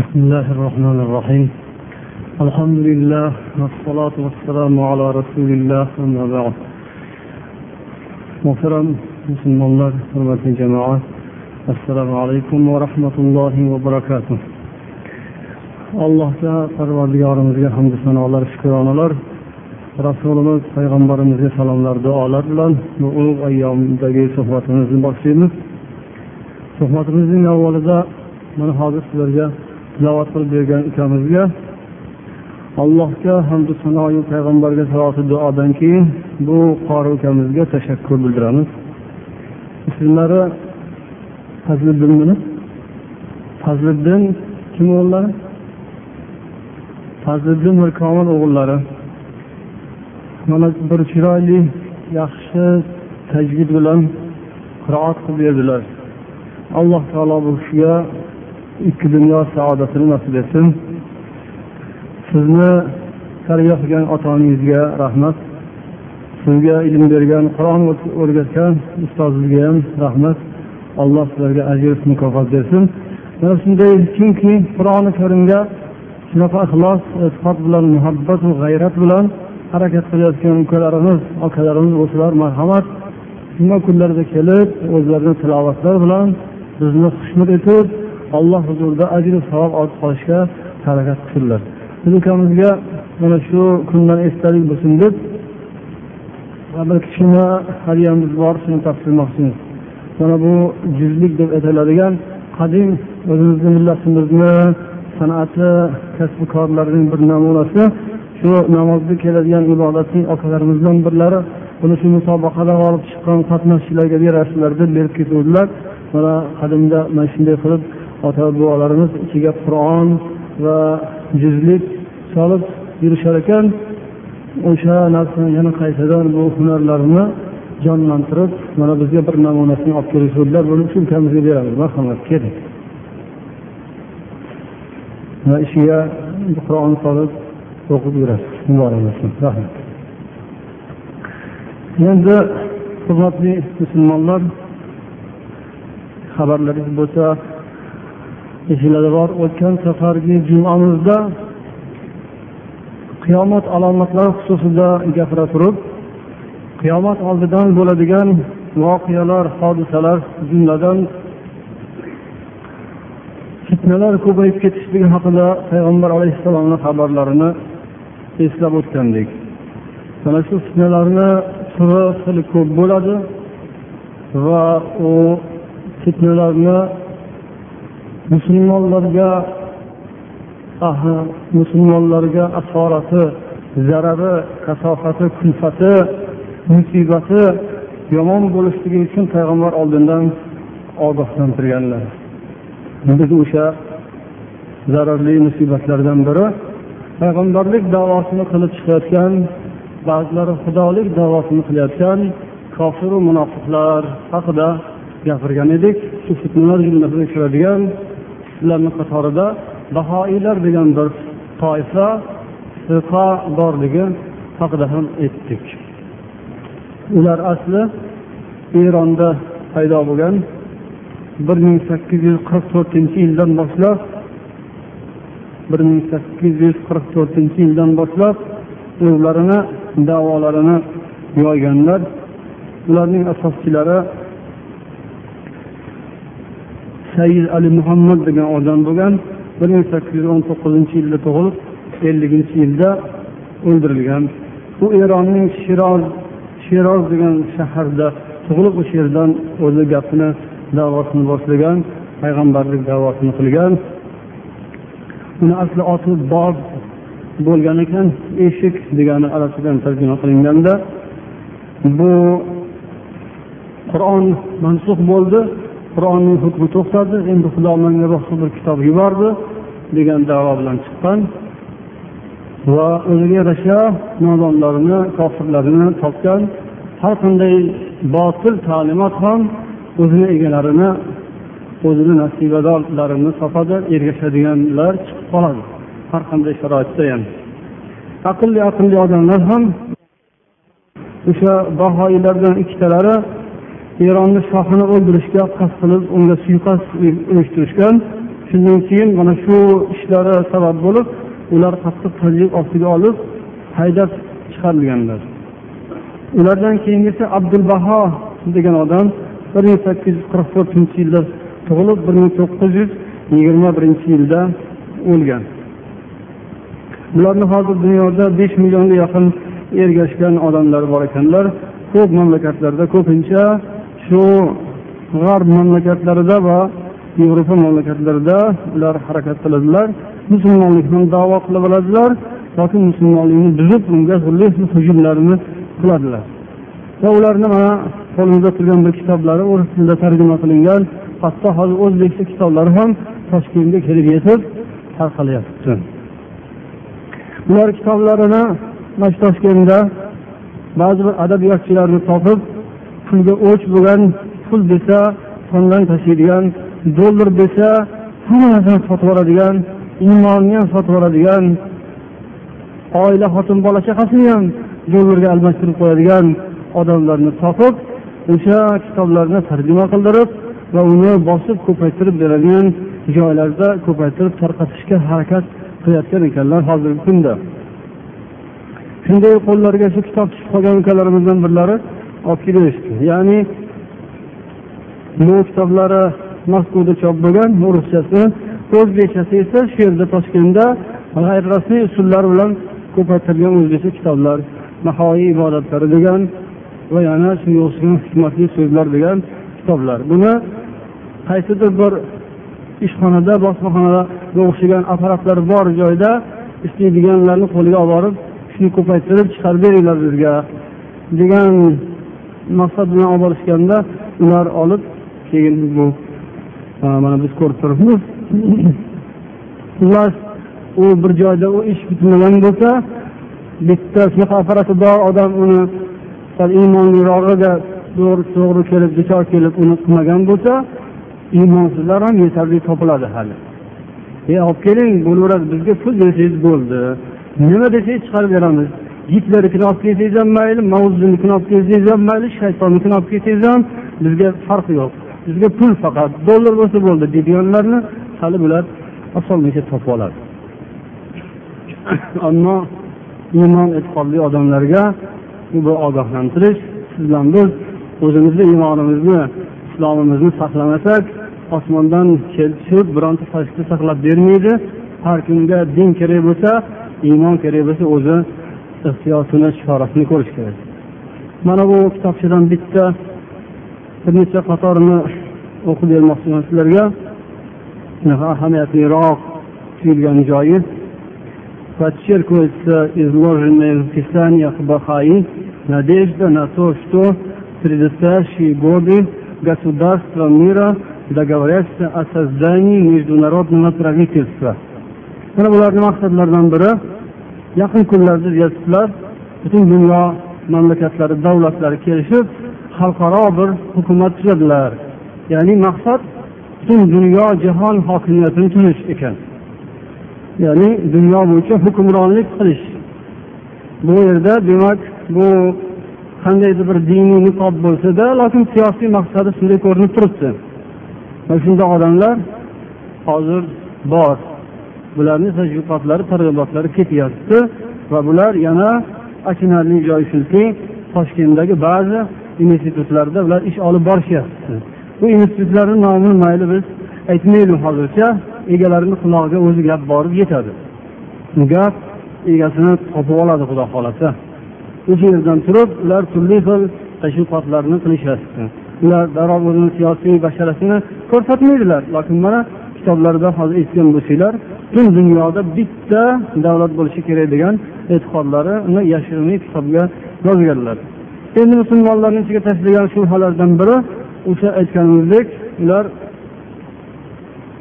بسم الله الرحمن الرحيم الحمد لله والصلاة والسلام على رسول الله أما بعد محترم musulmonlar hurmatli jamoat assalomu alaykum va rahmatullohi va barakatuh allohga parvardigorimizga hamdu sanolar shukronalar rasulimiz payg'ambarimizga salomlar duolar bilan bu ulug' ayyomdagi suhbatimizni boshlaymiz Suhbatimizning avvalida mana hozir sizlarga tilovat qilib bergan ukamizga allohga hamdu sanoyu payg'ambarga saloti duodan keyin bu qori ukamizga tashakkur bildiramiz. Ismlari fazliddinmi fazliddin kim o'g'illari? Fazliddin mirkomil o'g'illari. Mana bir chiroyli yaxshi tajvid bilan qiroat qilib berdilar. Alloh taolo bu kishiga ikki dunyo saodatini nasib etsin. Sizni tarbiya qilgan ota onangizga rahmat. Sizga ilm bergan qur'on o'rgatgan ustozizga ham rahmat. Alloh sizlarga ajr mukofot bersin. Mana shunday chunki qur'oni karimga shunaqa ixlos e'tiqod bilan muhabbat va g'ayrat bilan harakat qilayotgan ukalarimiz akalarimiz bo'lsalar marhamat. Juma kunlarida kelib o'zlarini tilovatlar bilan bizni xushnud etib alloh huzurida ajru savob olib qolishga harakat qilsinlar biz ukamizga mana shu kundan esdalik bo'lsin deb bir kichkina hadyamiz bor shuni topshirmoqchimiz. Mana bu juzlik deb aytiladigan qadim o'zimizni millatimizni san'ati kasbi korlarining bir namunasi. Shu namozga keladigan ibodatning akalarimizdan birlari buni shu musobaqada g'olib chiqqan qatnashchilarga berasizlar deb berib ketuvdilar. Mana qadimda mana shunday qilib ota bobolarimiz ichiga qur'on va juzlik solib yurishar ekan o'sha narsani yana qaytadan bu hunarlarni jonlantirib mana bizga bir namunasini olib kelishuvdilar. Buni uchun ukamizga beramiz. Marhamat keling va ishiga qur'on solib o'qib yurasiz. Muborak bo'lsin. Rahmat. Endi hurmatli musulmonlar xabarlaringiz bo'lsa esinglarda bor. O'tgan safargi jumamizda qiyomat alomatlari xususida gapira turib qiyomat oldidan bo'ladigan voqealar hodisalar jumladan fitnalar ko'payib ketishligi haqida payg'ambar alayhissalomni xabarlarini eslab o'tgandik. Mana shu fitnalarni turi xili ko'p bo'ladi va u fitnalarni musulmonlarga ah, musulmonlarga asorati zarari kasofati kulfati musibati yomon bo'lishligi uchun payg'ambar oldindan ogohlantirganlar. Biz o'sha zararli musibatlardan biri payg'ambarlik davosini qilib chiqayotgan ba'zilari xudolik davosini qilayotgan kofiru munofiqlar haqida gapirgan edik. Shu fitnalar jumlasiga kiradigan shularni qatorida bahoiylar degan bir toifa firqa borligi haqida ham aytdik. Ular asli eronda paydo bo'lgan. bir ming sakkiz yuz qirq to'rtinchi yildan boshlab bir ming sakkiz yuz qirq to'rtinchi yildan boshlab o'zlarini davolarini yoyganlar. Ularning asoschilari said ali muhammad degan odam bo'lgan. bir ming sakkiz yuz o'n to'qqizinchi yilda tug'ilib elliginchi yilda o'ldirilgan. U eronning shiroz shiroz degan shaharda tug'ilib o'sha yerdan o'zi gapini davosini boshlagan payg'ambarlik davosini qilgan. Uni asli oti bob bo'lgan ekan eshik degani arabchadan tarjima qilinganda. Bu qur'on mansub bo'ldi. Qur'onning hukmi to'xtadi endi xudo menga boshqa bir kitob yubordi degan davo bilan chiqqan va o'ziga yarasha nodonlarni kofirlarni topgan har qanday botil ta'limot ham o'zini egalarini o'zini nasibadorlarini topadi ergashadiganlar chiqib qoladi har qanday sharoitda ham. Aqlli aqlli odamlar ham o'sha bahoiylardan ikkitalari eronni shohini o'ldirishga qasd qilib unga suiqasd uyushtirishgan. Shundan keyin mana shu ishlari sabab bo'lib ular qattiq tazyiq ostiga olib haydab chiqarilganlar. Ulardan keyingisi abdulbaho degan odam bir ming sakkiz yuz qirq to'rtinchi yilda tug'ilib bir ming to'qqiz yuz yigirma birinchi yilda o'lgan. Bularni hozir dunyoda besh millionga yaqin ergashgan odamlar bor ekanlar. Ko'p mamlakatlarda ko'pincha shu g'arb mamlakatlarida va yevropa mamlakatlarida ular harakat qiladilar. Musulmonlikni davo qilib oladilar yoki musulmonlikni buzib unga turli hujumlarni qiladilar. Va ularni mana qo'limizda turgan bir kitoblari o'ris tilida tarjima qilingan hatto hozir o'zbekcha kitoblari ham toshkentga kelib yetib tarqalyapti. Ular kitoblarini mana shu toshkentda ba'zi bir adabiyotchilarni topib pulga o'ch bo'lgan pul desa sondan tashiydigan dollar desa hamma narsani sotib yuboradigan iymonni ham sotib yuboradigan oila xotin bola chaqasini ham dollarga almashtirib qo'yadigan odamlarni topib o'sha kitoblarni tarjima qildirib va uni bosib ko'paytirib beradigan joylarda ko'paytirib tarqatishga harakat qilayotgan ekanlar hozirgi kunda. Shunday qo'llariga shu kitob tushib qolgan ukalarimizdan birlari olib kelishdi ya'ni bu kitoblari moskvada chop bo'lgan ruschasi o'zbekchasi esa shu yerda toshkentda g'ayrirasmiy usullar bilan ko'paytirilgan o'zbekcha kitoblar nahoiy ibodatlari degan va yana shunga o'xshagan hikmatli so'zlar degan kitoblar. Buni qaysidir bir ishxonada bosmaxonaga o'xshagan apparatlar bor joyda istaydiganlarni qo'liga olib borib shuni ko'paytirib chiqarib beringlar bizga degan maqsad bilan olib borishganda ular olib keyin bu mana biz ko'rib turibmiz. Xullas u bir joyda u ish bitmagan bo'lsa bitta shunaqa apparati bor odam uni sal iymonlirog'iga to'g'ri to'g'ri kelib duchor kelib uni qilmagan bo'lsa iymonsizlar ham yetarli topiladi hali. E olib keling bo'laveradi bizga pul desangiz bo'ldi. Nima desangiz chiqarib beramiz. Gitlernikini olib kelsangiz ham mayli mavzunikini olib kelsangiz ham mayli shaytonnikini olib kelsangiz ham bizga farqi yo'q. Bizga pul faqat dollar bo'lsa bo'ldi deydiganlarni hali bular osonlikcha topib oladi. Ammo iymon e'tiqodli odamlarga bu ogohlantirish siz bilan biz o'zimizni iymonimizni islomimizni saqlamasak osmondan kelib tushib bironta farishta saqlab bermaydi. Har kimga din kerak bo'lsa iymon kerak bo'lsa o'zi ehtiyotini chorasini ko'rish kerak. Mana bu kitobchadan bitta bir necha qatorini o'qib bermoqchiman sizlarga. Shunaqa ahamiyatliroq tuyulgan joyi. Подчеркивается изложенные в писаниях Бахаи надежда на то, что в предстоящие годы государства мира договорятся о создании международного правительства. mana bularni maqsadlaridan biri yaqin kunlarda deyapsizlar butun dunyo mamlakatlari davlatlari kelishib xalqaro bir hukumat tuzadilar. Ya'ni maqsad butun dunyo jahon hokimiyatini tuzish ekan. Ya'ni dunyo bo'yicha hukmronlik qilish. Bu yerda demak bu qandaydir bir diniy niqob bo'lsada lekin siyosiy maqsadi shunday ko'rinib turibdi. Va shunday odamlar hozir bor. Bularni tashviqotlari targ'ibotlari ketyapti va bular yana achinarli joyi shuki toshkentdagi ba'zi institutlarda ular ish olib borishyapti. Bu institutlarni nomini mayli biz aytmaylik hozircha egalarini qulog'iga o'zi gap borib yetadi. Gap egasini topib oladi xudo xohlasa. O'sha yerdan turib ular turli xil tashviqotlarni qilishyapti ular darrov o'zini siyosiy basharasini ko'rsatmaydilar lekin mana kitoblarda hozir eshitgan bo'lsanglar butun dunyoda bitta davlat bo'lishi kerak degan e'tiqodlarini yashirinli kitobga yozganlar endi musulmonlarni ichiga tashlagan shubhalardan biri o'sha aytganimizdek ular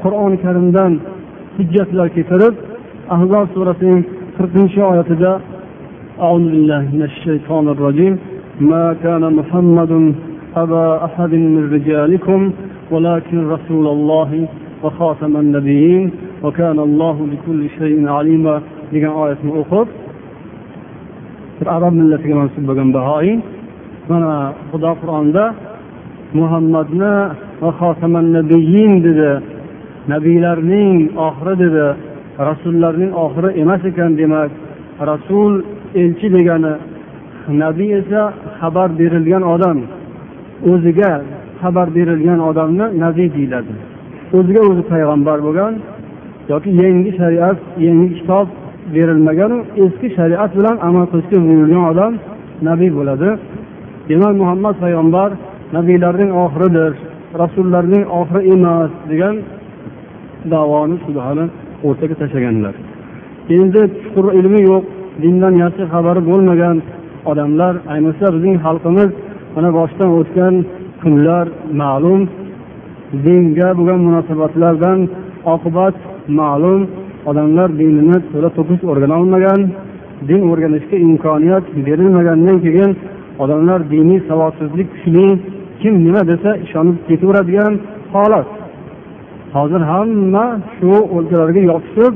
qur'oni karimdan hujjatlar keltirib ahzob surasining qirqinchi oyatida أعوذ بالله من الشيطان الرجيم ما كان محمد أبا أحد من رجالكم ولكن رسول الله وخاتم النبيين وكان الله بكل شيء عليما degan oyatni o'qib bir arab millatiga mansub bo'lgan bahoiy mana xudo qur'onda muhammadni va xotaman nabiyin dedi nabiylarning oxiri dedi rasullarning oxiri emas ekan demak rasul elchi degani nabiy esa xabar berilgan odam o'ziga xabar berilgan odamni nabiy deyiladi o'ziga o'zi payg'ambar bo'lgan yoki yangi shariat yangi kitob berilmaganu eski shariat bilan amal qilishga buyurilgan odam nabiy bo'ladi. Demak muhammad payg'ambar nabiylarning oxiridir rasullarning oxiri emas degan davoni shubhani o'rtaga tashlaganlar. Endi chuqur ilmi yo'q dindan yaxshi xabari bo'lmagan odamlar ayniqsa bizning xalqimiz mana boshdan o'tgan kunlar ma'lum. Dinga bo'lgan munosabatlardan oqibat ma'lum. Odamlar dinini to'la to'kis o'rgana olmagan din o'rganishga imkoniyat berilmagandan keyin odamlar diniy savodsizlik kuchli kim nima desa ishonib ketaveradigan holat. Hozir hamma shu o'lkalarga yopishib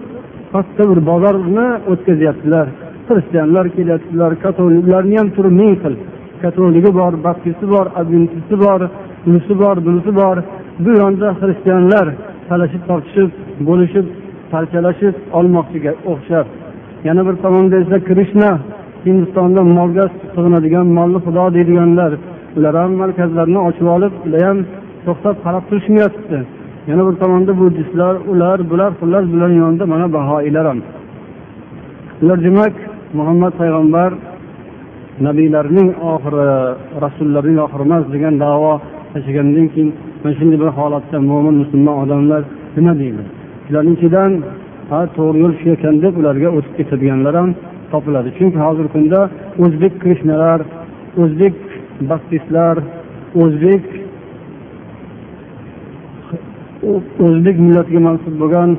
katta bir bozorni o'tkazyaptilar. Xristianlar kelyaptilar katoliklarni ham turi ming xil. Katoligi bor baptisti bor adventisti bor unisi bor bunisi bor. Bu yonda xristianlar talashib tortishib bo'lishib parchalashib olmoqchiga o'xshab. Yana bir tomonda esa krishna hindistonda molga sig'inadigan molli xudo deydiganlar ular ham markazlarni ochib olib ular ham to'xtab qarab turishmayapti. Yana bir tomonda buddistlar ular bular xullas bular yonida mana bahoiylar ham. Ular demak muhammad payg'ambar nabiylarning oxiri rasullarning oxiri emas degan davo tashlagandan keyin mana shunday bir holatda mo'min musulmon odamlar nima deydi shularni ichidan ha to'g'ri yo'l shu ekan deb ularga o'tib ketadiganlar ham topiladi chunki hozirgi kunda o'zbek krishnalar o'zbek baptistlar o'zbek o'zbek millatiga mansub bo'lgan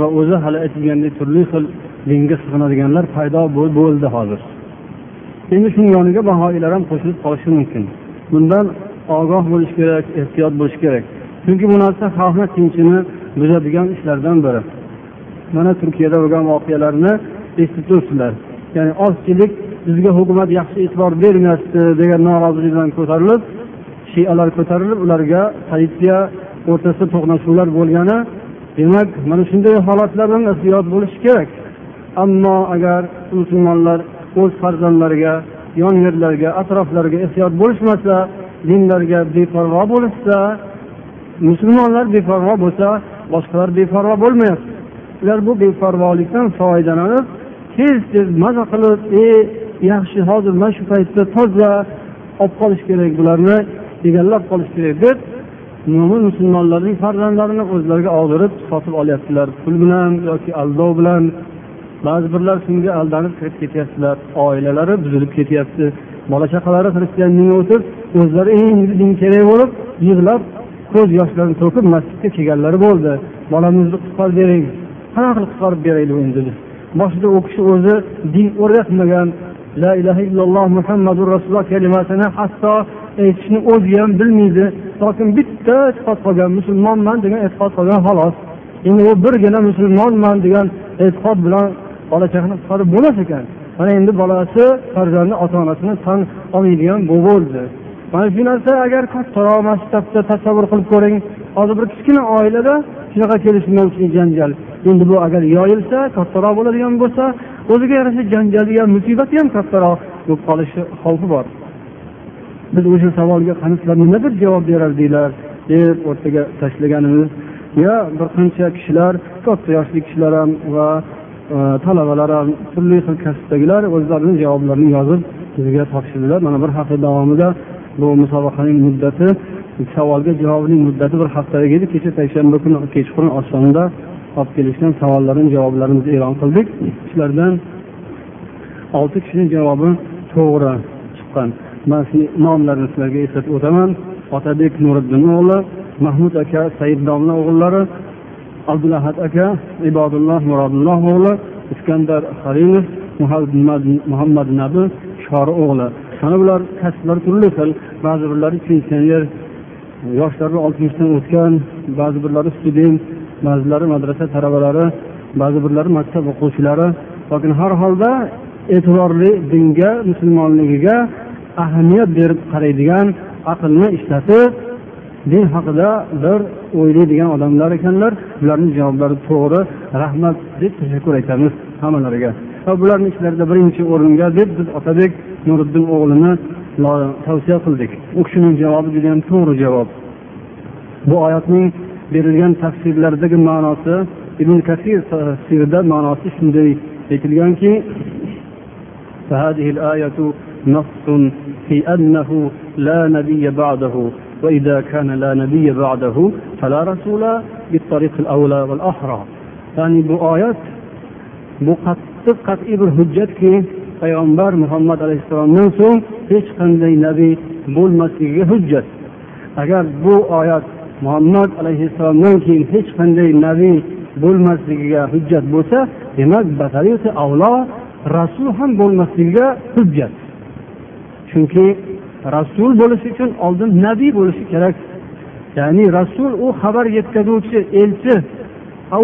va o'zi hali aytilgandek turli xil dinga sig'inadiganlar paydo bo'ldi hozir endi shuni yoniga bahoiylar ham qo'shilib qolishi mumkin bundan ogoh bo'lish kerak ehtiyot bo'lish kerak. Chunki bu narsa xalqni tinchini buzadigan ishlardan biri. Mana turkiyada bo'lgan voqealarni eshitib turibsizlar ya'ni ozchilik bizga hukumat yaxshi e'tibor bermayapti degan norozilik bilan ko'tarilib shialar ko'tarilib ularga politsiya o'rtasida to'qnashuvlar bo'lgani demak mana shunday holatlardan ehtiyot bo'lish kerak. Ammo agar musulmonlar o'z farzandlariga yon yerlarga atroflariga ehtiyot bo'lishmasa dinlarga beparvo bo'lishsa musulmonlar beparvo bo'lsa boshqalar beparvo bo'lmayapti. Ular bu beparvolikdan foydalanib tez tez maza qilib e yaxshi hozir mana shu paytda toza olib qolish kerak bularni egallab qolish kerak deb mo'min musulmonlarning farzandlarini o'zlariga oldirib sotib olyaptilar pul bilan yoki aldov bilan. Ba'zi birlar shunga aldanib kirib ketyaptilar. Oilalari buzilib ketyapti. Bola chaqalari xristian o'tib o'zlari eng kerak bo'lib yig'lab ko'z yoshlarini to'kib masjidga kelganlari bo'ldi. Bolamizni qutqarib bering qanaqa qilib qutqarib beraylik endi boshida u kishi o'zi din o'rgatmagan la ilaha illalloh muhammadu rasululloh kalimasini hatto aytishni o'zi ham bilmaydi. Lekin bitta e'tiqod qolgan musulmonman degan e'tiqod qolgan xolos. Endi u birgina musulmonman degan e'tiqod bilan bola chaqani qutqarib bo'lmas ekan. Mana endi bolasi farzandi ota onasini tan olmaydigan bo'ldi. Mana shu narsa agar kattaroq masshtabda tasavvur qilib ko'ring hozir bir kichkina oilada shunaqa kelishmovchilik janjal. Endi bu agar yoyilsa kattaroq bo'ladigan bo'lsa o'ziga yarasha janjali ham musibati ham kattaroq bo'lib qolishi xavfi bor. Biz o'sha savolga qani sizlar nima deb javob berardinglar deb o'rtaga tashlaganimiz. Yo bir qancha kishilar katta yoshli kishilar ham va e, talabalar ham turli xil kasbdagilar o'zlarini javoblarini yozib bizga topshirdilar. Mana bir hafta davomida bu musobaqaning muddati savolga javobning muddati bir haftalik edi kecha payshanba kuni kechqurun osmonda olib kelishgan savollarni javoblarimizni e'lon qildik. Shulardan olti kishini javobi to'g'ri chiqqan. Man nomlarini sizlarga eslatib o'taman. Otabek nuriddin o'g'li mahmud aka said domla o'g'illari abdulahad aka ibodulloh murodulloh o'g'li iskandar halimov muhammad nabi shori o'g'li. Mana bular kasblar turli xil ba'zi birlari pensioner yoshlari oltmishdan o'tgan ba'zi birlari student ba'zilari madrasa talabalari ba'zi birlari maktab o'quvchilari. Lekin har holda e'tiborli dinga musulmonligiga ahamiyat berib qaraydigan aqlni ishlatib din haqida bir o'ylaydigan odamlar ekanlar. Bularni javoblari to'g'ri rahmat deb tashakkur aytamiz hammalariga. Va bularni ichlarida birinchi o'ringa deb biz otabek nuriddin o'g'lini tavsiya qildik u kishining javobi judayam to'g'ri javob bu oyatning berilgan tafsirlardagi ma'nosi ibn kasir tafsirida ma'nosi shunday aytilganki فهذه الآية نص في أنه لا نبي بعده وإذا كان لا نبي بعده فلا رسول بالطريق الأولى والأحرى يعني بآيات bu qattiq qat'iy bir hujjatki payg'ambar muhammad alayhissalomdan so'ng hech qanday nabiy bo'lmasligiga hujjat. Agar bu oyat muhammad alayhissalomdan keyin hech qanday nabiy bo'lmasligiga hujjat bo'lsa demak avlo rasul ham bo'lmasligiga hujjat. Chunki rasul bo'lish uchun oldin nabiy bo'lishi kerak. Ya'ni rasul u xabar yetkazuvchi elchi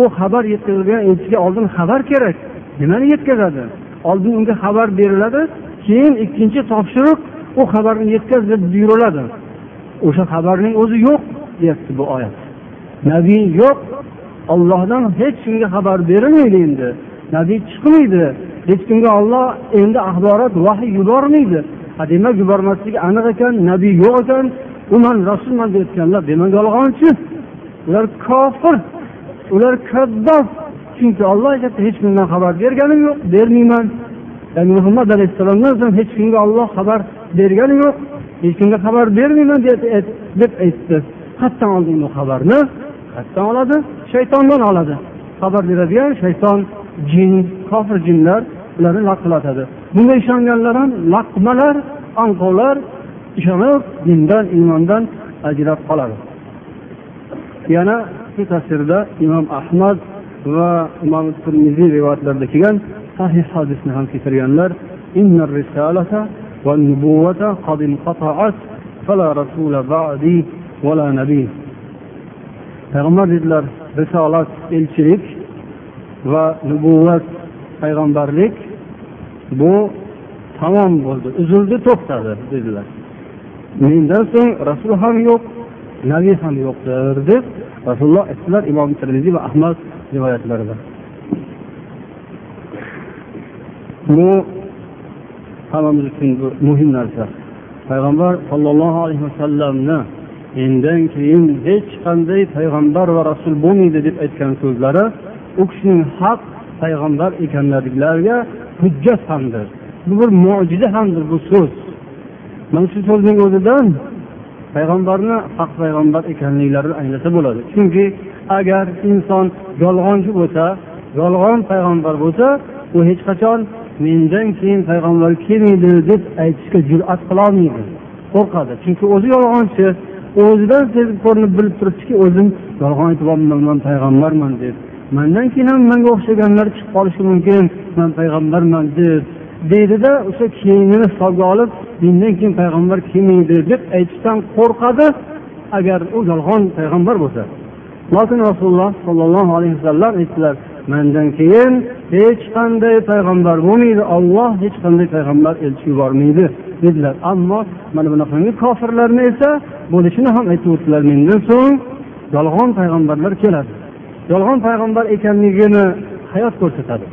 u xabar yetkazilgan elchiga oldin xabar kerak. Nimani yetkazadi? Oldin unga xabar beriladi keyin ikkinchi topshiriq u xabarni yetkaz deb buyuriladi. O'sha xabarning o'zi yo'q deyapti bu oyat. Nabiy yo'q ollohdan hech kimga xabar berilmaydi endi. Nabiy chiqmaydi hech kimga olloh endi axborot vahiy yubormaydi. Demak yubormasligi aniq ekan nabiy yo'q ekan u man rasulman deyotganlar demak yolg'onchi. Ular kofir ular kaddob. Chunki olloh aytyapti hech kimdan xabar berganim yo'q bermayman ya'ni muhammad alayhissalomdan so'ng hech kimga olloh xabar bergani yo'q hech kimga xabar bermayman deb aytdi qayerdan oldi bu xabarni qayerdan oladi shaytondan oladi xabar beradigan shayton jin kofir jinlar ularni laqillatadi bunga ishonganlar ham laqmalar anqovlar ishonib dindan iymondan ajrab qoladi yana shu tafsirda imom ahmad va imom termiziy rivoyatlarida kelgan sahih hadisni ham keltirganlar والنبوة قد انقطعت فلا رسول بعدي ولا نبي payg'ambar dedilar risolat elchilik va nubuvvat payg'ambarlik bu tamom bo'ldi uzildi to'xtadi dedilar mendan so'ng rasul ham yo'q nabiy ham yo'qdir deb rasululloh aytdilar imom termiziy va ahmad rivoyatlarida. Bu hammamiz uchun muhim narsa. Payg'ambar sollallohu alayhi vasallamni mendan keyin hech qanday payg'ambar va rasul bo'lmaydi deb aytgan so'zlari u kishining haq payg'ambar ekanliklariga hujjat hamdir. Bu bir mo'jiza hamdir bu so'z. Mana shu so'zning o'zidan payg'ambarni haq payg'ambar ekanliklarini anglasa bo'ladi. Chunki agar inson yolg'onchi bo'lsa yolg'on payg'ambar bo'lsa u hech qachon mendan keyin payg'ambar kelmaydi deb aytishga jur'at qilolmaydi qo'rqadi. Chunki o'zi yolg'onchi o'zidan sezib ko'rinib bilib turibdiki o'zim yolg'on aytyapman man payg'ambarman deb. Mandan keyin ham manga o'xshaganlar chiqib qolishi mumkin man payg'ambarman deb. Deydida o'sha keyinini hisobga olib mendan keyin payg'ambar kelmaydi deb aytishdan qo'rqadi. Agar u yolg'on payg'ambar bo'lsa. Lokin rasululloh sollallohu alayhi vasallam aytdilar mandan keyin hech qanday payg'ambar bo'lmaydi olloh hech qanday payg'ambar elchi yubormaydi dedilar. Ammo mana bunaqangi kofirlarni esa bo'lishini ham aytib o'tdilar. Mendan so'ng yolg'on payg'ambarlar keladi. Yolg'on payg'ambar ekanligini hayot ko'rsatadi.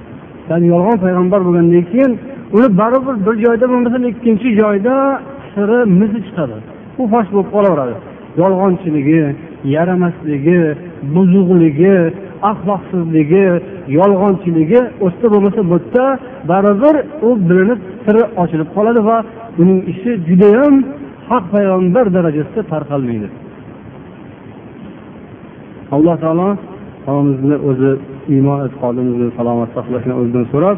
Ya'ni yolg'on payg'ambar bo'lgandan keyin uni baribir bir joyda bo'lmasa ikkinchi joyda siri mizi chiqadi. U fosh bo'lib qolaveradi. Yolg'onchiligi yaramasligi buzuqligi axloqsizligi yolg'onchiligi u bo'lmasa bu baribir u bilinib siri ochilib qoladi va uning ishi judayam haq payg'ambar darajasida tarqalmaydi. Alloh taolo hammamizni o'zi iymon e'tiqodimizni salomat saqlashni o'zidan so'rab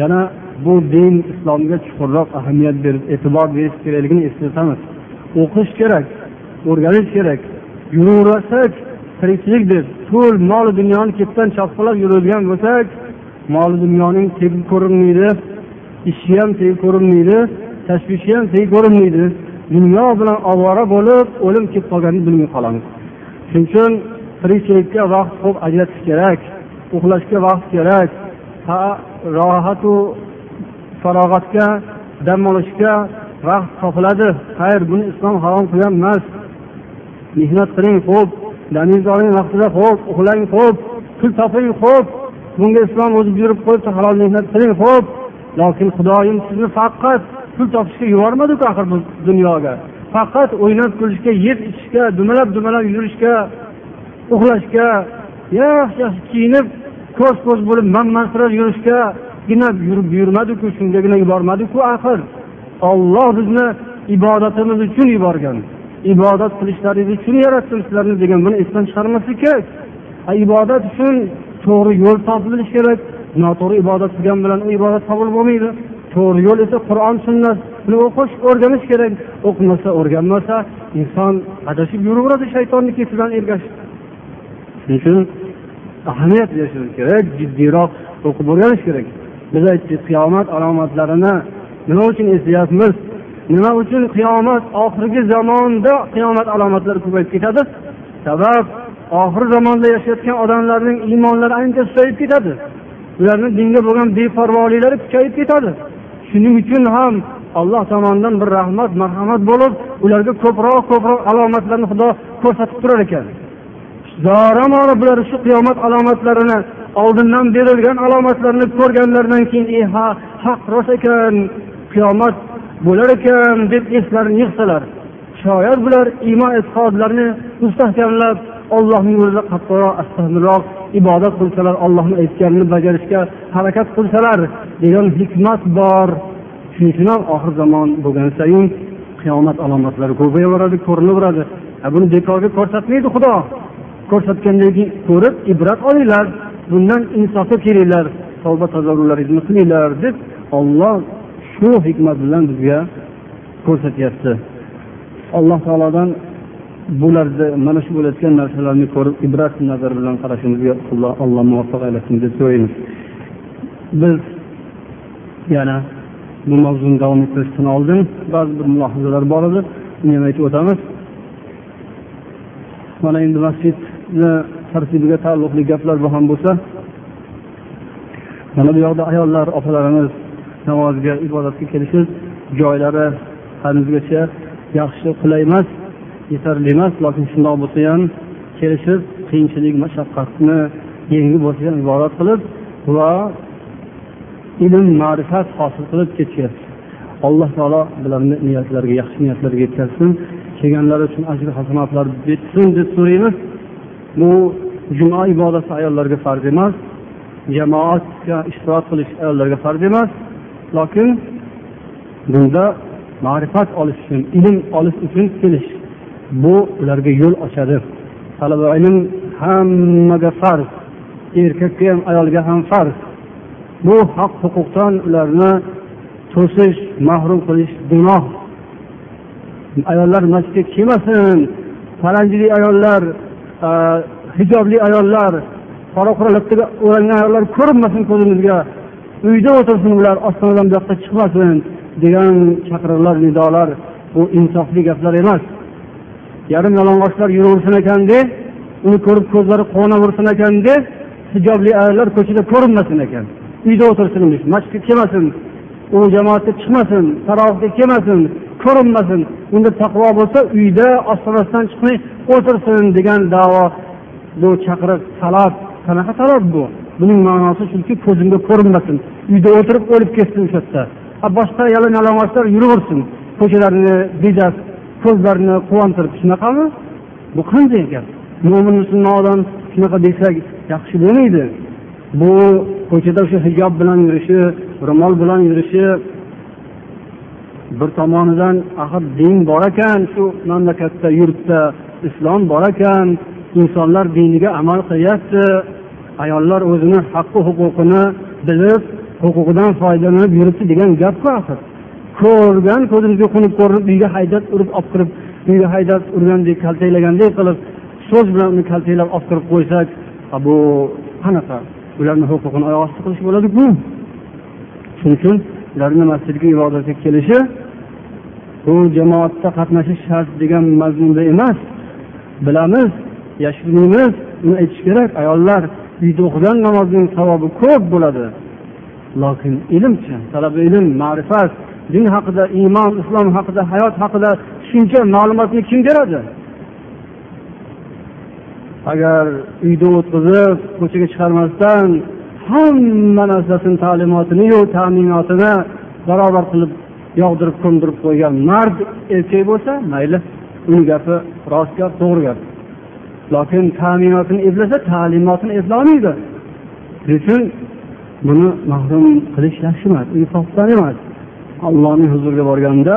yana bu din islomga chuqurroq ahamiyat berib e'tibor berish kerakligini eslatamiz. O'qish kerak. O'rganish kerak. Yuraversak tirikchilik deb pul mol dunyoni ketdan chopqilab yuradigan bo'lsak mol dunyoning tegi ko'rinmaydi ishi ham tegi ko'rinmaydi tashvishi ham tegi ko'rinmaydi. Dunyo bilan ovora bo'lib o'lim kelib qolganini bilmay qolamiz. Shuning uchun tirikchilikka vaqt ko'p ajratish kerak uxlashga vaqt kerak. Ha rohatu farog'atga dam olishga vaqt topiladi. Xayr buni islom harom qilgan emas. Mehnat qiling xo'p. Damingiz oling vaqtida xo'p. Uxlang xo'p. Pul toping xo'p. Bunga islom o'zi buyurib qo'yibdi halol mehnat qiling xo'p. Lokin xudoyim sizni faqat pul topishga yubormadiku axir bu dunyoga. Faqat o'ynab kulishga yeb ichishga dumalab dumalab yurishga uxlashga yaxshi yaxshi kiyinib ko'z ko'z bo'lib manmansirab yurishgagina yurib buyurmadiku shungagina yubormadiku axir. Olloh bizni ibodatimiz uchun yuborgan. Ibodat qilishlaringiz uchun yaratdim sizlarni degan buni esdan chiqarmaslik kerak. Ibodat uchun to'g'ri yo'l topilishi kerak. Noto'g'ri ibodat qilgan bilan u ibodat qabul bo'lmaydi. To'g'ri yo'l esa qur'on sunnatni o'qish o'rganish kerak. O'qimasa o'rganmasa inson adashib yuraveradi shaytonni ketidan ergashib. Shuning uchun ahamiyat berishimiz kerak jiddiyroq o'qib o'rganish kerak. Biz aytdik qiyomat alomatlarini nima uchun eslayapmiz nima uchun qiyomat oxirgi zamonda qiyomat alomatlari ko'payib ketadi? Sabab oxir zamonda yashayotgan odamlarning iymonlari ancha susayib ketadi. Ularni dinga bo'lgan beparvoliklari kuchayib ketadi. Shuning uchun ham alloh tomonidan bir rahmat marhamat bo'lib ularga ko'proq ko'proq alomatlarni xudo ko'rsatib turar ekan. Doramora bular shu qiyomat alomatlarini oldindan berilgan alomatlarni ko'rganlaridan keyin e ha haq rost ekan qiyomat bo'lar ekan deb eslarini yig'salar shoyat bular iymon e'tiqodlarini mustahkamlab ollohning yo'lida qattiqroq astahmilroq ibodat qilsalar ollohni aytganini bajarishga harakat qilsalar degan hikmat bor. Shuning uchun ham oxir zamon bo'lgan sayin qiyomat alomatlari ko'payaveradi ko'rinaveradi buni bekorga ko'rsatmaydi xudo. Ko'rsatgandan keyin ko'rib ibrat olinglar bundan insofga kelinglar tavba tazarrularingizni qilinglar deb olloh shu hikmat bilan bizga ko'rsatyapti. Alloh taolodan bularni mana shu bo'layotgan narsalarni ko'rib ibrat nazar bilan qarashimizga alloh muvaffaq aylasin deb so'raymiz. Biz yana bu mavzuni davom ettirishdan oldin ba'zi bir mulohazalar bor edi. Uni ham aytib o'tamiz. Mana endi masjidni tartibiga taalluqli gaplar ham bo'lsa mana bu yoqda ayollar opalarimiz namozga ibodatga kelishi joylari hanuzgacha yaxshi qulay emas yetarli emas lokin shundoq bo'lsa ham kelishib qiyinchilik mashaqqatni yengib bo'lsa ham ibodat qilib va ilm ma'rifat hosil qilib ketishyapti. Alloh taolo bularni niyatlariga yaxshi niyatlarga yetkazsin. Kelganlari uchun ajr hasanatlar bersin deb so'raymiz. Bu juma ibodati ayollarga farz emas jamoatga ishtirok qilish ayollarga farz emas. Lokin bunda ma'rifat olish uchun ilm olish uchun kelish bu ularga yo'l ochadi. Talaba ilm hammaga farz erkakka ham ayolga ham farz. Bu haq huquqdan ularni to'sish mahrum qilish gunoh. Ayollar masjidga kelmasin paranjili ayollar hijobli ayollar qora qora labtaga o'rangan ayollar ko'rinmasin ko'zimizga. Uyda o'tirsin ular ostonadan bu yoqqa chiqmasin degan chaqiriqlar nidolar bu insofli gaplar emas. Yarim yalang'ochlar yuraversin ekan de uni ko'rib ko'zlari quvonaversin ekan de hijobli ayollar ko'chada ko'rinmasin ekan uyda o'tirsin masjidga kelmasin u jamoatga chiqmasin tarovihga kelmasin ko'rinmasin. Unda taqvo bo'lsa uyda ostonasidan chiqmay o'tirsin degan davo bu chaqiriq talab qanaqa talab bu? Buning ma'nosi shuki ko'zimga ko'rinmasin. Uyda o'tirib o'lib ketsin o'sha yerda. Boshqa yalang yalang'ochlar yuraversin. Ko'chalarni bezab ko'zlarini quvontirib shunaqami? Bu qanday gap? Mo'min musulmon odam shunaqa desak yaxshi bo'lmaydi. Bu ko'chada o'sha hijob bilan yurishi ro'mol bilan yurishi bir tomonidan axir din bor ekan shu mamlakatda yurtda islom bor ekan. Insonlar diniga amal qilyapti. Ayollar o'zini haqqi huquqini bilib huquqidan foydalanib yuribdi degan gapku axir. Ko'rgan ko'zimizga qo'nib ko'rinib uyga haydab urib olib kirib uyga haydab urgandek kaltaklagandek qilib so'z bilan uni kaltaklab olib kirib qo'ysak bu qanaqa? Ularni huquqini oyoq osti qilish bo'ladiku. Shuning uchun ularni masjidga ibodatga kelishi bu jamoatda qatnashish shart degan mazmunda emas. Bilamiz yashirmaymiz uni aytish kerak. Ayollar uyda o'qigan namozning savobi ko'p bo'ladi. Lokin ilmchi talaba ilm ma'rifat din haqida iymon islom haqida hayot haqida tushuncha ma'lumotni kim beradi? Agar uyda o'tqizib ko'chaga chiqarmasdan hamma narsasini ta'limotiniyu ta'minotini barobar qilib yog'dirib ko'mdirib qo'ygan mard erkak bo'lsa mayli uni gapi rost gap to'g'ri gap. Lokin ta'minotini eplasa ta'limotini eplolmaydi shuning uchun buni mahrum qilish yaxshi emas insofdan emas. Allohning huzuriga borganda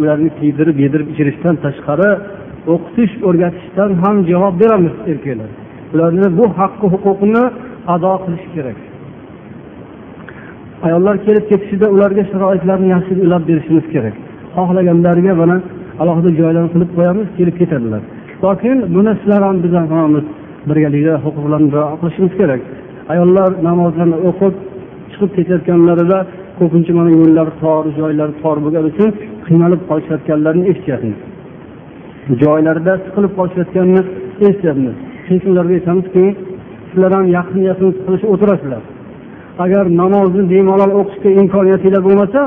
ularni kiydirib yedirib ichirishdan tashqari o'qitish o'rgatishdan ham javob beramiz erkaklar. Ularni bu haqqi huquqini ado qilish kerak. Ayollar kelib ketishida ularga sharoitlarni yaxshi ulab berishimiz kerak. Xohlaganlariga mana alohida joylarni qilib qo'yamiz kelib ketadilar. Lokin buni sizlar ham biz ham hammamiz birgalikda huquqlarni rioya qilishimiz kerak. Ayollar namozlarni o'qib chiqib ketayotganlarida ko'pincha mana yo'llar tor joylari tor bo'lgani uchun qiynalib qolishayotganlarini eshityapmiz. Joylarida siqilib qolishayotganini eshityapmiz. Shuning uchun ularga aytamizki sizlar ham yaqin yaqin qilishib o'tirasizlar. Agar namozni bemalol o'qishga imkoniyatinglar bo'lmasa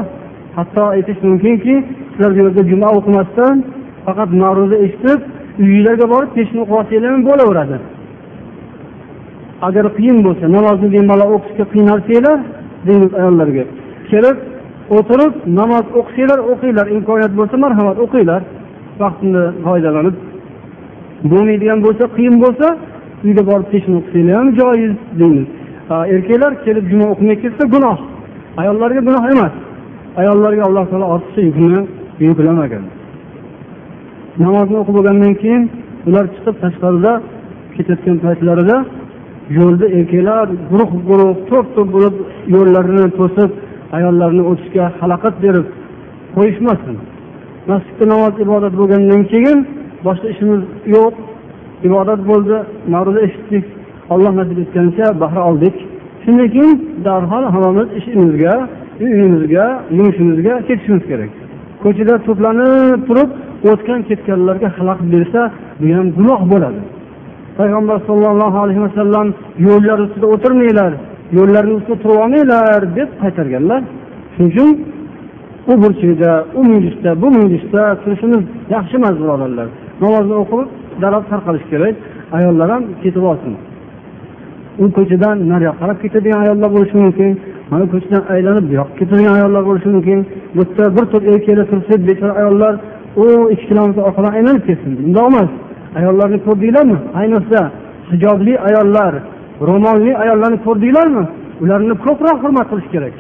hatto aytish mumkinki sizlar bu yerda juma o'qimasdan faqat ma'ruza eshitib uyinglarga borib peshni o'qib olsanglar ham bo'laveradi. Agar qiyin bo'lsa namozni bemalol o'qishga qiynalsanglar deymiz ayollarga kelib o'tirib namoz o'qisanglar o'qinglar. Imkoniyat bo'lsa marhamat o'qinglar. Vaqtini foydalanib bo'lmaydigan bo'lsa qiyin bo'lsa uyda borib peshni o'qisanglar ham joiz deymiz erkaklar kelib juma o'qimay ketsa gunoh. Ayollarga gunoh emas. Ayollarga alloh taolo ortiqcha yukni yuklamagan. Namozni o'qib bo'lgandan keyin ular chiqib tashqarida ketayotgan paytlarida yo'lda erkaklar guruh guruh to'p to'p bo'lib yo'llarini to'sib ayollarni o'tishga xalaqit berib qo'yishmasin. Masjidda namoz ibodat bo'lgandan keyin boshqa ishimiz yo'q. Ibodat bo'ldi ma'ruza eshitdik. Olloh nasib etgancha bahra oldik. Shundan keyin darhol hammamiz ishimizga uyimizga yumushimizga ketishimiz kerak. Ko'chada to'planib turib o'tgan ketganlarga xalaqit bersa bu ham gunoh bo'ladi. Payg'ambar sollallohu alayhi vasallam yo'llar ustida o'tirmanglar yo'llarni ustida turib olmanglar deb qaytarganlar. Shuning uchun u burchakda u muylisda bu muylisda turishimiz yaxshi emas birodarlar namozni o'qib darrov tarqalish kerak ayollar ham ketib olsin. U ko'chadan nariyoqqa qarab ketadigan ayollar bo'lishi mumkin mana ko'chadan aylanib bu yoqqa ketadigan ayollar bo'lishi mumkin. Bu yerda bir to'p erkaklar tursa bechora ayollar u ikki kilometr orqadan aylanib ketsin. Bundoq emas. Ayollarni ko'rdinglarmi? Ayniqsa hijobli ayollar ro'molli ayollarni ko'rdinglarmi? Ularni ko'proq hurmat qilish kerak.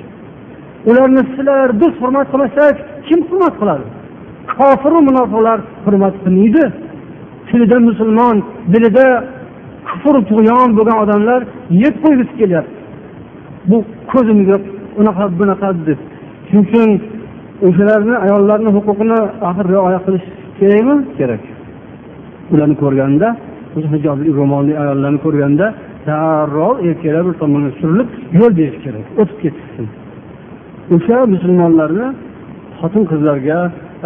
Ularni sizlar biz hurmat qilmasak kim hurmat qiladi? Kofiru munofiqlar hurmat qilmaydi. Tilida musulmon dilida kufr tug'yon bo'lgan odamlar yeb qo'ygisi kelyapti. Bu ko'zimga unaqa bunaqa deb. Shuning uchun o'shalarni ayollarni huquqini axir rioya qilish kerakmi? Kerak. Ularni ko'rganda o'sha hijobli ro'molli ayollarni ko'rganda darrov erkaklar bir tomonga surilib yo'l berish kerak o'tib ketishsin o'sha musulmonlarni xotin qizlarga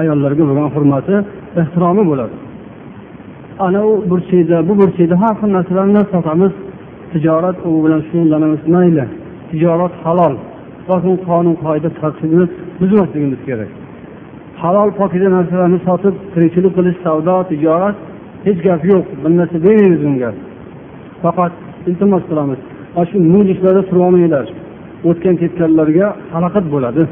ayollarga bo'lgan hurmati ehtiromi bo'ladi. Ana u burchakda bu burchakda har xil narsalarni sotamiz. Tijorat u bilan shug'ullanamiz mayli. Tijorat halol lokin qonun qoida tartibini buzmasligimiz kerak. Halol pokiza narsalarni sotib tirikchilik qilish savdo tijorat hech gap yo'q. Bir narsa demaymiz bunga. Faqat iltimos qilamiz. Mana shu mujlislarda turolmanglar. O'tgan ketganlarga xalaqit bo'ladi.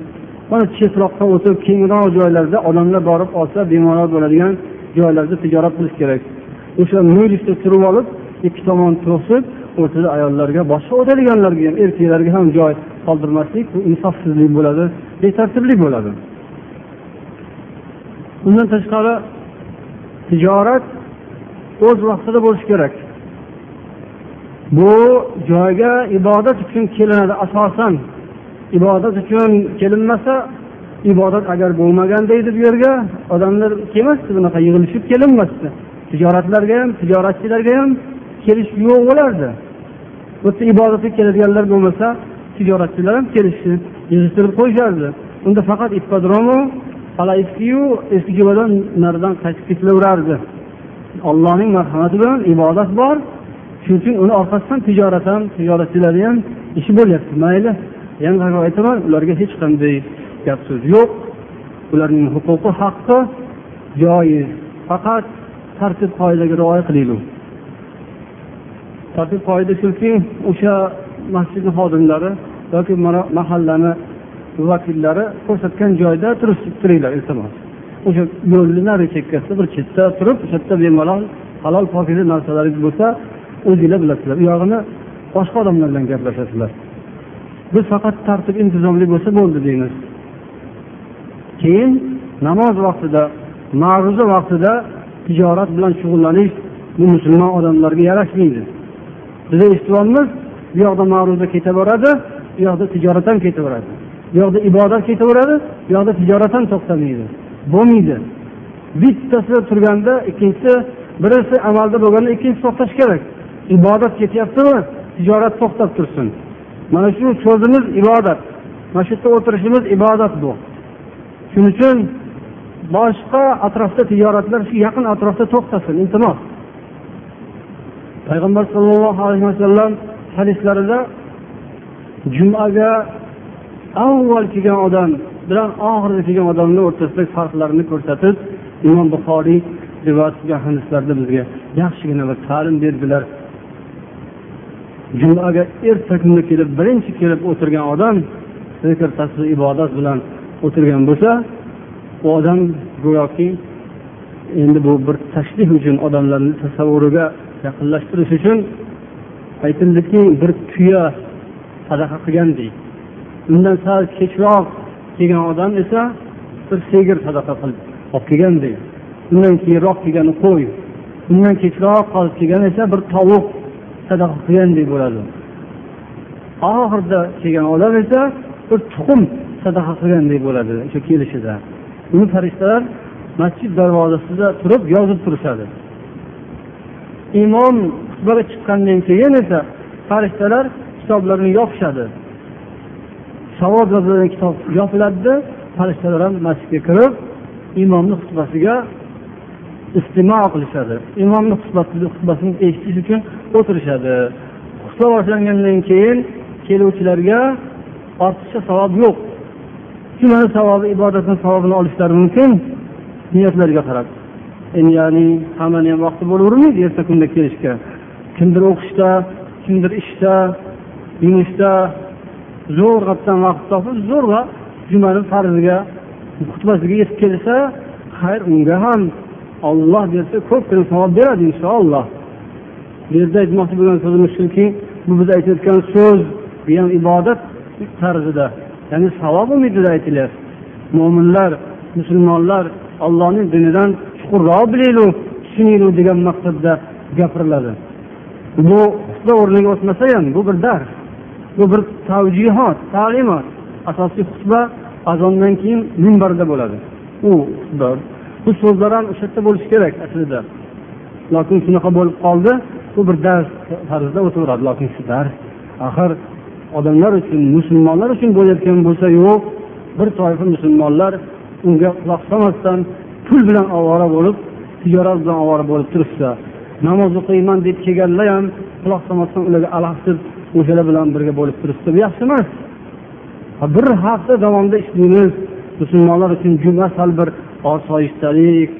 Mana chetroqqa o'tib kengroq joylarda odamlar borib olsa bemalol bo'ladigan joylarda tijorat qilish kerak. O'sha mujlisda turib olib ikki tomon to'sib o'rtada ayollarga boshqa o'tadiganlarga ham erkaklarga ham joy qoldirmaslik bu insofsizlik bo'ladi betartiblik bo'ladi. Undan tashqari tijorat o'z vaqtida bo'lishi kerak. Bu joyga ibodat uchun kelinadi. Asosan ibodat uchun kelinmasa ibodat agar bo'lmaganda edi bu yerga odamlar kelmasdi bunaqa yig'ilishib kelinmasdi. Tijoratlarga ham tijoratchilarga ham kelish yo'q bo'lardi. Bu yerda ibodatga keladiganlar bo'lmasa tijoratchilar ham kelishsin yig'ishtirib qo'yishardi unda faqat ippodromu eskiyu eski jo'vadan naridan qaytib ketilaverardi. Allohning marhamati bilan ibodat bor. Shuning uchun uni orqasidan tijorat ham tijoratchilarni ham ishi bo'lyapti. Mayli yana aytaman. Ularga hech qanday gap so'z yo'q. Ularning huquqi haqqi joiz faqat tartib qoidaga rioya qilaylik tartib qoida shuki o'sha masjidni xodimlari yoki mahallani vakillari ko'rsatgan joyda turinglar iltimos. O'sha yo'lni nari chekkasida bir chetda turib o'sha yerda bemalol halol pokiza narsalaringiz bo'lsa o'zinglar bilasizlar. U yog'ini boshqa odamlar bilan gaplashasizlar. Biz faqat tartib intizomli bo'lsa bo'ldi deymiz. Keyin namoz vaqtida ma'ruza vaqtida tijorat bilan shug'ullanish bu musulmon odamlarga yarashmaydi. Biza eshityapmiz bu yoqda ma'ruza ketaveradi bu yoqda tijorat ham ketaveradi. Bu yoqda ibodat ketaveradi bu yoqda tijorat ham to'xtamaydi. Bo'lmaydi. Bittasida turganda ikkinchisi birisi amalda bo'lganda ikkinchisi to'xtashi kerak. Ibodat ketyaptimi tijorat to'xtab tursin. Mana shu so'zimiz ibodat. Mana shu yerda o'tirishimiz ibodat bu. Shuning uchun boshqa atrofda tijoratlar shu yaqin atrofda to'xtasin iltimos. Payg'ambar sollallohu alayhi vasallam hadislarida jumaga avval kelgan odam bilan oxirida kelgan odamni o'rtasidagi farqlarni ko'rsatib imom buxoriy rivoyat qilgan hadislarda bizga yaxshigina bir ta'lim berdilar. Jumaga erta kunda kelib birinchi kelib o'tirgan odam zikr tasbih ibodat bilan o'tirgan bo'lsa u odam go'yoki endi bu bir tashlih uchun odamlarni tasavvuriga yaqinlashtirish uchun aytildiki bir tuya sadaqa qilgandek undan sal kechroq kelgan odam esa bir sigir sadaqa qilib olib kelgandek undan keyinroq kelgani qo'y undan kechroq qolib kelgan esa bir tovuq sadaqa qilgandek bo'ladi. Oxirida kelgan odam esa bir tuxum sadaqa qilgandek bo'ladi o'sha kelishida. Uni farishtalar masjid darvozasida turib yozib turishadi. Imom xutbaga chiqqandan keyin esa farishtalar kitoblarni yopishadi. Savob yozilgan kitob yopiladida farishtalar ham masjidga kirib imomni xutbasiga istimo qilishadi. Imomni xutbasini eshitish uchun o'tirishadi. Xutba boshlangandan keyin keluvchilarga ortiqcha savob yo'q. Jumani savobi ibodatni savobini olishlari mumkin niyatlariga qarab. Endi ya'ni hammani ham vaqti bo'lavermaydi erta kunda kelishga. Kimdir o'qishda kimdir ishda yumushda zo'rg'atdan vaqt topib zo'rg'a jumani farziga xutbasiga yetib kelsa xayr unga ham olloh bersa ko'pgina savob beradi inshaalloh. Bu yerda aytmoqchi bo'lgan so'zimiz shuki bu biz aytayotgan so'z bu ham ibodat tarzida ya'ni savob umidida aytilyapti. Mo'minlar musulmonlar ollohning dinidan chuqurroq bilaylik tushunaylik degan maqsadda gapiriladi. Bu xutba o'rniga o'tmasa ham bu bir dars bu bir tavjihot ta'limot. Asosiy xutba azondan keyin minbarda bo'ladi. U xutba. Bu so'zlar ham o'sha yerda bo'lishi kerak aslida. Lokin shunaqa bo'lib qoldi bu bir dars tarzida o'taveradi. Lokin shu dars axir odamlar uchun musulmonlar uchun bo'layotgan bo'lsa yo'q. Bir toifa musulmonlar unga quloq solmasdan pul bilan ovora bo'lib tijorat bilan ovora bo'lib turishsa namoz o'qiyman deb kelganlar ham quloq solmasdan ularga alahsib o'shalar bilan birga bo'lib turishsa bu yaxshi emas. Bir hafta davomida ishlaymiz musulmonlar uchun juma sal bir osoyishtalik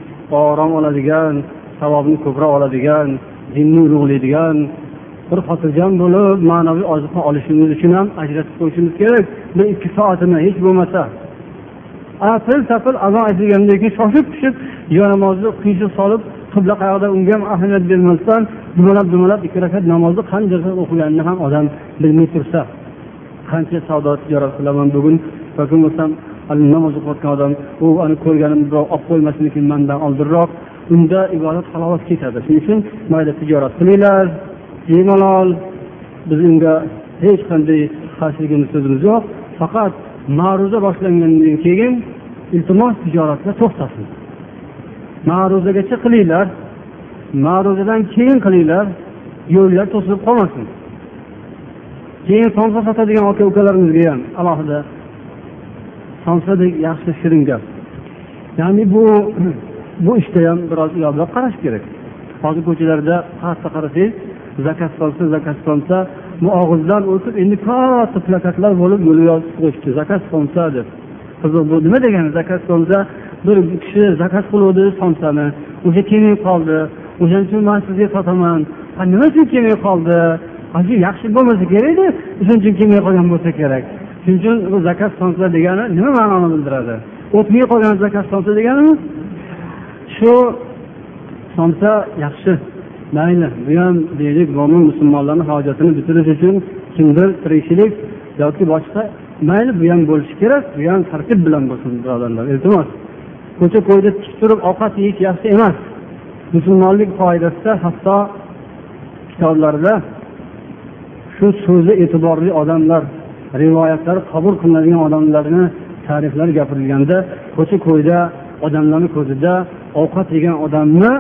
orom oladigan savobni ko'proq oladigan dinni ulug'laydigan bir xotirjam bo'lib ma'naviy oziqa olishimiz uchun ham ajratib qo'yishimiz kerak. Bir ikki soatini hech bo'lmasa. Apil tapil azon aytilgandan keyin shoshib tushib yo namozni qiyshiq solib qibla qayoqda unga ham ahamiyat bermasdan dumalab dumalab ikki rakat namozni qancha o'qiganini ham odam bilmay tursa qancha savdo tijorat qilaman bugun yoki bo'lmasam namoz o'qiyotgan odam u ani ko'rganim birov olib qo'ymasinmikin mandan oldinroq unda ibodat halovat ketadi. Shuning uchun mayli tijorat qilinglar bemalol biz unga hech qanday qarshiligimiz so'zimiz yo'q. Faqat ma'ruza boshlangandan keyin iltimos tijoratlar to'xtasin. Ma'ruzagacha qilinglar. Ma'ruzadan keyin qilinglar. Yo'llar to'silib qolmasin. Keyin somsa sotadigan aka ukalarimizga ham alohida somsadek yaxshi shirin gap. Ya'ni bu bu ishda ham biroz uyoqroq qarash kerak. Hozir ko'chalarda qayerda qarasangiz zakaz solsa zakaz solsa bu og'izdan o'tib endi katta plakatlar bo'lib yo'lga yozib qo'yishdi. Zakaz solsa deb. Qiziq bu nima degani? Zakaz solsa bir kishi zakaz qiluvdi somsani. O'sha kelmay qoldi. O'shaning uchun man sizga sotaman. Nima uchun kelmay qoldi? Yaxshi bo'lmasa kerakda o'shaning uchun kelmay qolgan bo'lsa kerak. Shuning uchun bu zakaz somsa degani nima ma'noni bildiradi? O'tmay qolgan zakaz somsa deganimi? Shu somsa yaxshi. Mayli bu ham deylik mo'min musulmonlarni hojatini bitirish uchun kimdir tirikchilik yoki boshqa. Mayli bu ham bo'lishi kerak bu ham tartib bilan bo'lsin birodarlar iltimos. Ko'cha ko'yda tik turib ovqat yeyish yaxshi emas. Musulmonlik qoidasida hatto kitoblarda shu so'zi e'tiborli odamlar rivoyatlari qabul qilinadigan odamlarni ta'riflari gapirilganda ko'cha ko'yda odamlarni ko'zida ovqat yegan odamni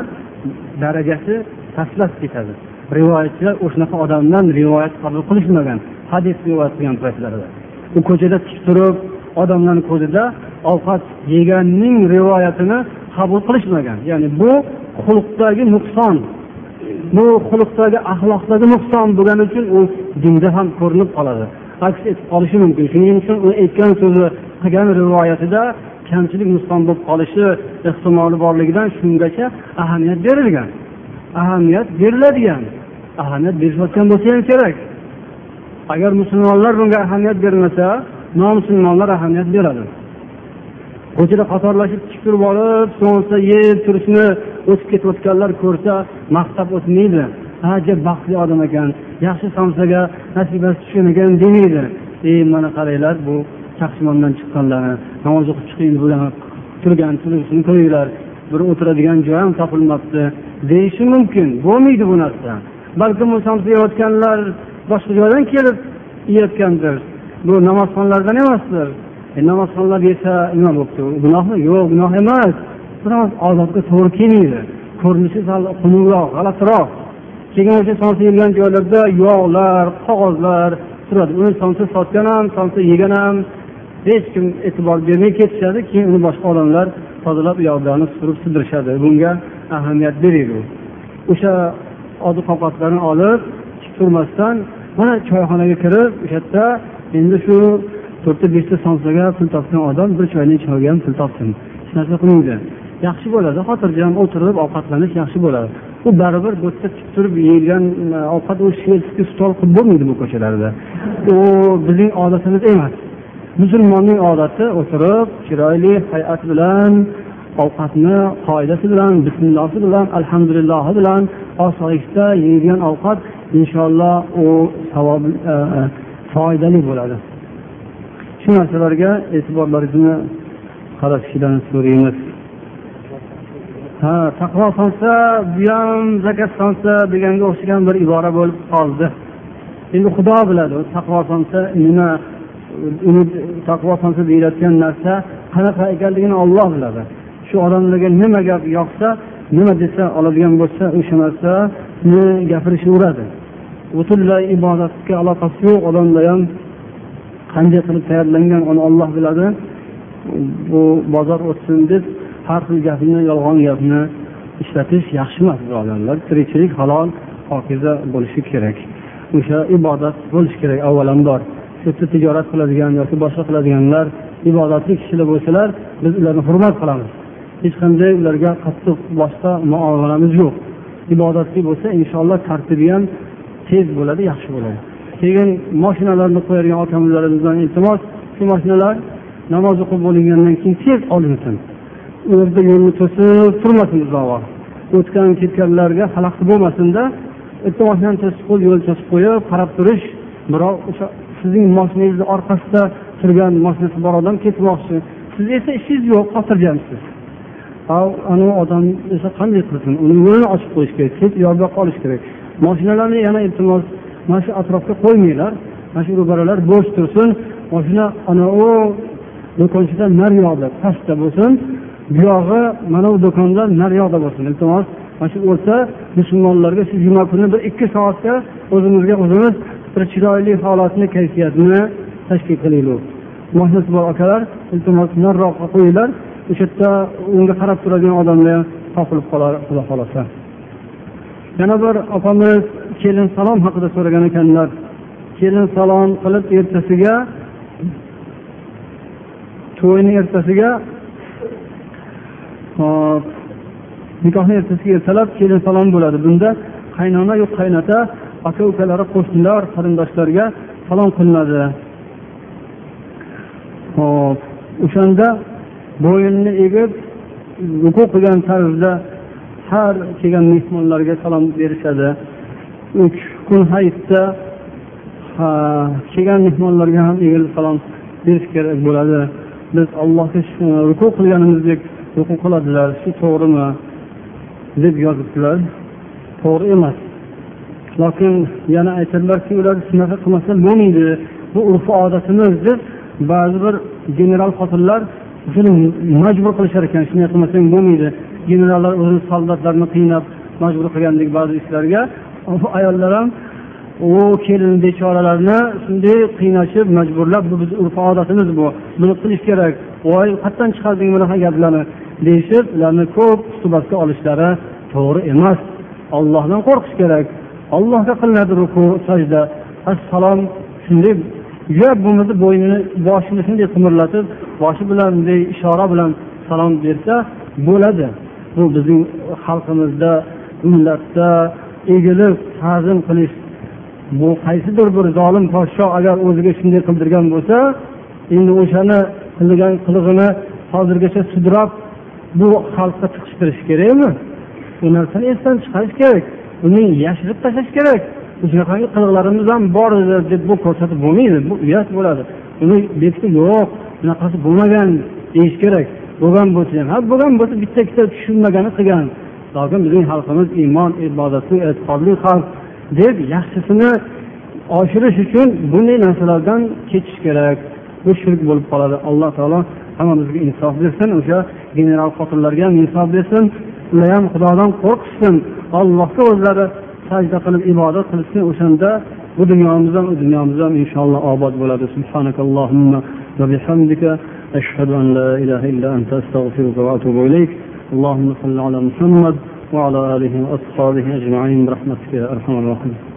darajasi pastlab ketadi. Rivoyatchilar o'shanaqa odamdan rivoyat qabul qilishmagan. Hadis rivoyat qilgan paytlarida. U ko'chada tik turib odamlarni ko'zida ovqat yeganning rivoyatini qabul qilishmagan. Ya'ni bu xulqdagi nuqson bu xulqdagi axloqdagi nuqson bo'lgani uchun u dinda ham ko'rinib qoladi. Aks etib qolishi mumkin. Shuning uchun u aytgan so'zi qilgan rivoyatida kamchilik nuqson bo'lib qolishi ehtimoli borligidan shungacha ahamiyat berilgan. Ahamiyat beriladigan. Ahamiyat berishayotgan bo'lsa ham kerak. Agar musulmonlar bunga ahamiyat bermasa nomusulmonlar ahamiyat beradi. Ko'chada qatorlashib tik turib olib so'nsa yeb turishni o'tib ketayotganlar ko'rsa maqtab o'tmaydi. Ajab baxtli odam ekan yaxshi somsaga nasibasi tushgan ekan demaydi. Ey mana qaranglar bu chaqchimondan chiqqanlarni namoz o'qib chiqing bular turgan turishini ko'ringlar. Bir o'tiradigan joy ham topilmabdi. Deyishi mumkin bo'lmaydi bu narsa. Balkim bu somsa yeyotganlar boshqa joydan kelib yeyotgandir. Bu namozxonlardan emassizlar e, namozxonlar yesa nima bo'libdi gunohmi yo'q gunoh emas. Biroz odobga to'g'ri kelmaydi. Ko'rinishi sal xunukroq g'alatiroq keyin o'sha somsa yeyilgan joylarda yog'lar qog'ozlar turadi. Uni somsa sotgan ham somsa yegan ham hech kim e'tibor bermay ketishadi keyin uni boshqa odamlar tozalab u surib sidirishadi bunga ahamiyat bermaydi o'sha oziq ovqatlarni olib turmasdan mana choyxonaga kirib o'sha yerda endi shu to'rtta beshta somsaga pul topgan odam bir choyni ichmaga ham pul topsin. Hech narsa qilmaydi yaxshi bo'ladi. Xotirjam o'tirib ovqatlanish yaxshi bo'ladi. U baribir bu yerda tik turib yeyilgan e, ovqat u shelski stol qilib bo'lmaydi bu ko'chalarda. U bizning odatimiz emas. Musulmonning odati o'tirib chiroyli hay'at bilan ovqatni qoidasi bilan bismillohi bilan alhamdulillahi bilan osoyishta yeyilgan ovqat inshaalloh u savob e, e foydali bo'ladi. Shu narsalarga e'tiborlaringizni qaratishlarini so'raymiz ha taqvo solsa bu ham zakat solsa deganga o'xshagan bir ibora bo'lib qoldi. Endi xudo biladi taqvo solsa nima uni taqvo solsa deyilayotgan narsa qanaqa ekanligini olloh biladi. Shu odamlarga nima gap yoqsa nima desa oladigan bo'lsa o'sha narsani gapirishaveradi butunlay ibodatga aloqasi yo'q. Odamlar ham qanday qilib tayyorlangan uni olloh biladi. Bu bozor o'tsin deb har xil gapni yolg'on gapni ishlatish yaxshi emas birodarlar tirikchilik halol pokiza bo'lishi kerak. O'sha ibodat bo'lishi kerak avvalambor. Shu yerda tijorat qiladigan yoki boshqa qiladiganlar ibodatli kishilar bo'lsalar biz ularni hurmat qilamiz. Hech qanday ularga qattiq boshqa muomalamiz yo'q. Ibodatli bo'lsa inshaalloh tartibi ham tez bo'ladi yaxshi bo'ladi. Keyin moshinalarni qo'yadigan otamizlarimizdan iltimos shu moshinalar namoz o'qib bo'lingandan keyin tez olinsin u yerda yo'lni to'sib turmasin uzoqroq. O'tgan ketganlarga xalaqit bo'lmasinda bitta moshinani to'sib qo'yib yo'l to'sib qo'yib qarab turish birov o'sha sizning moshinangizni orqasida turgan moshinasi bor odam ketmoqchi. Siz esa ishingiz yo'q xotirjamsiz. Anavi odam esa qanday qilsin? Uni yo'lini ochib qo'yish kerak tez yoqqa olish kerak. Moshinalarni yana iltimos mana shu atrofga qo'ymanglar. Mana shu ro'baralar bo'sh tursin. Moshina anavi do'konchidan naryoqda pastda bo'lsin. Buyog'i mana bu do'kondan naryoqda bo'lsin iltimos. Mana shu o'rta musulmonlarga shu juma kuni bir ikki soatga o'zimizga o'zimiz bir chiroyli holatni kayfiyatni tashkil qilaylik mohnasi bor akalar iltimos nariroqqa qo'yinglar. O'sha yerda unga qarab turadigan odamlar topilib qolar xudo xohlasa. Yana bir opamiz kelin salom haqida so'ragan ekanlar. Kelin salom qilib ertasiga to'yni ertasiga hop nikohni ertasiga ertalab kelin salom bo'ladi. Bunda qaynona yo qaynota aka ukalari qo'shnilar qarindoshlarga salom qilinadi. Hop o'shanda bo'yinni egib ruku qilgan tarzda har kelgan mehmonlarga salom berishadi. Uch kun hayitda kelgan mehmonlarga ham egilib salom berish kerak bo'ladi. Biz allohga ruku qilganimizdek ruku qiladilar shu to'g'rimi? deb yozibdilar. To'g'ri emas. Lokin yana aytadilarki ular shunaqa qilmasa bo'lmaydi bu urf odatimiz deb ba'zi bir general xotinlar shuni majbur qilishar ekan. Shunday qilmasang bo'lmaydi generallar o'zini soldatlarini qiynab majbur qilgandek ba'zi ishlarga ayollar ham u kelin bechoralarni shunday qiynashib majburlab bu bizni urf odatimiz bu buni qilish kerak voy qayerdan chiqarding bunaqa gaplarni? deyishib ularni ko'p suhbatga olishlari to'g'ri emas. Ollohdan qo'rqish kerak. Ollohga qilinadi ruku sajda. Assalom shunday juda bo'lmasa bo'ynini boshini shunday qimirlatib boshi bilan bunday ishora bilan salom bersa bo'ladi. Bu bizning xalqimizda millatda egilib ta'zim qilish. Bu qaysidir bir zolim podshoh agar o'ziga shunday qildirgan bo'lsa endi o'shani qilgan qilig'ini hozirgacha sudrab bu xalqqa chiqishtirish kerakmi? Bu narsani esdan chiqarish kerak. Uni yashirib tashlash kerak. Shunaqangi qiliqlarimiz ham bor edi deb bu ko'rsatib bo'lmaydi. Bu uyat bo'ladi. Uni bekitib yo'q bunaqasi bo'lmagan deyish kerak. Bo'lgan bo'lsa ham ha bo'lgan bo'lsa bitta ikkita tushunmagani qilgan. Lokin bizning xalqimiz iymon ibodatli e'tiqodli xalq deb yaxshisini oshirish uchun bunday narsalardan kechish kerak. Bu shirk bo'lib qoladi. Alloh taolo hammamizga insof bersin o'sha general xotinlarga ham insof bersin. Ular ham xudodan qo'rqishsin. Allohga o'zlari sajda qilib ibodat qilishsin o'shanda bu dunyomiz ham u dunyomiz ham inshaalloh obod bo'ladi. Subhanakallohumma va bihamdika أشهد أن لا إله إلا أنت أستغفرك وأتوب إليك. اللهم صل على محمد وعلى آله وأصحابه أجمعين. برحمتك يا أرحم الراحمين.